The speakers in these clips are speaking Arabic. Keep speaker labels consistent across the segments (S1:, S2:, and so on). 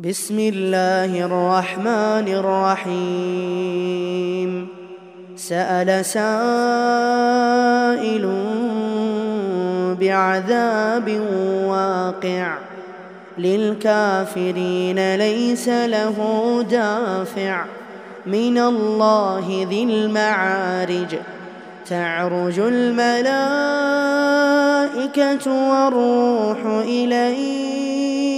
S1: بسم الله الرحمن الرحيم سأل سائل بعذاب واقع للكافرين ليس له دافع من الله ذي المعارج تعرج الملائكة والروح إليه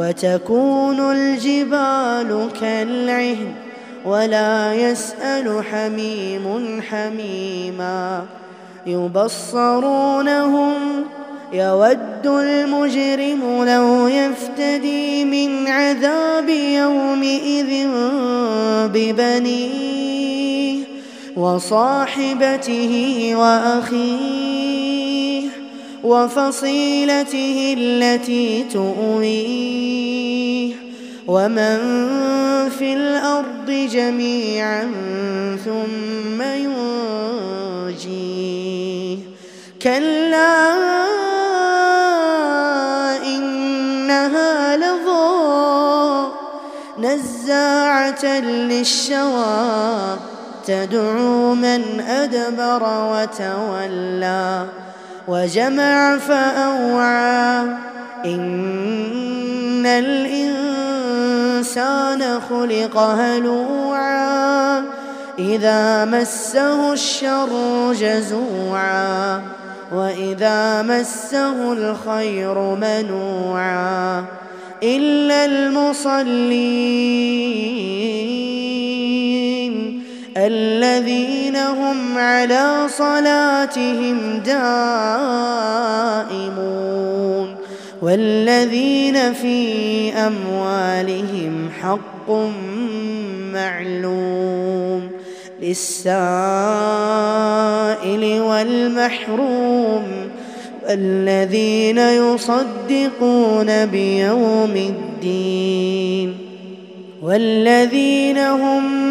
S1: وتكون الجبال كالعهن ولا يسأل حميم حميما يبصرونهم يود المجرم لو يفتدي من عذاب يومئذ ببنيه وصاحبته وأخيه وفصيلته التي تؤويه ومن في الأرض جميعا ثم ينجيه كلا إنها لظى نزاعة للشوى تدعو من أدبر وتولى وجمع فأوعى إن الإنسان خلق هلوعا إذا مسه الشر جزوعا وإذا مسه الخير منوعا إلا المصلين الذين هم على صلاتهم دائمون والذين في اموالهم حق معلوم للسائل والمحروم الذين يصدقون بيوم الدين والذين هم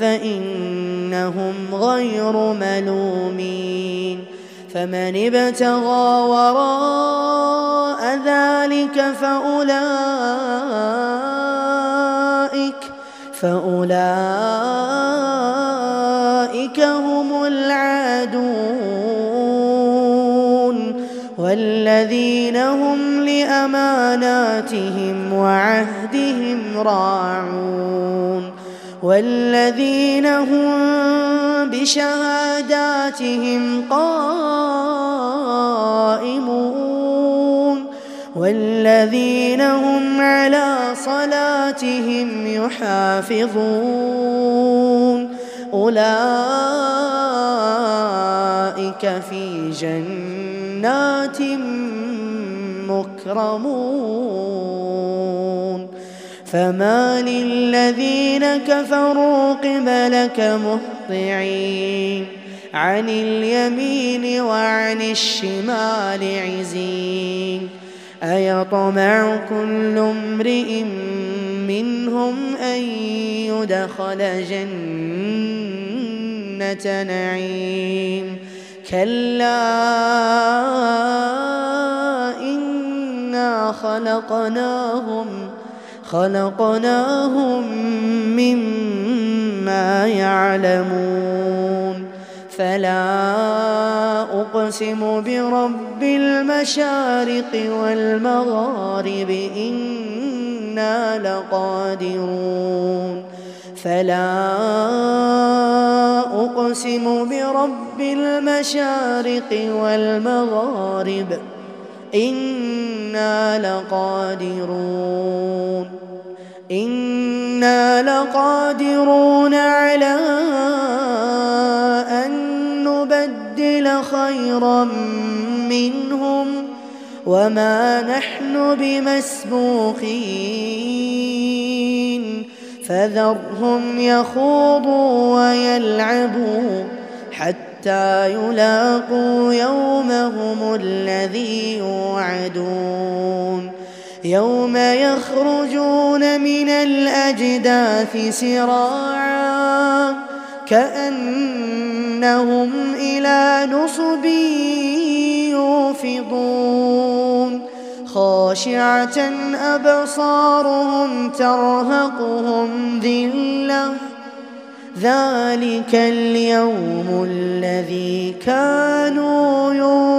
S1: فإنهم غير ملومين فمن ابتغى وراء ذلك فأولئك فأولئك هم العادون والذين هم لأماناتهم وعهدهم راعون والذين هم بشهاداتهم قائمون والذين هم على صلاتهم يحافظون أولئك في جنات مكرمون فما للذين كفروا قبلك مهطعين عن اليمين وعن الشمال عزين أيطمع كل امرئ منهم أن يدخل جنة نعيم كلا إنا خلقناهم خلقناهم مما يعلمون فلا أقسم برب المشارق والمغارب إنا لقادرون فلا أقسم برب المشارق والمغارب إنا لقادرون إنا لقادرون على أن نبدل خيرا منهم وما نحن بمسبوقين فذرهم يخوضوا ويلعبوا حتى حتى يلاقوا يومهم الذي يوعدون يوم يخرجون من الأجداث سراعا كأنهم إلى نصب يوفضون خاشعة أبصارهم ترهقهم ذِلَّةٌ ذلك اليوم الذي كانوا يوم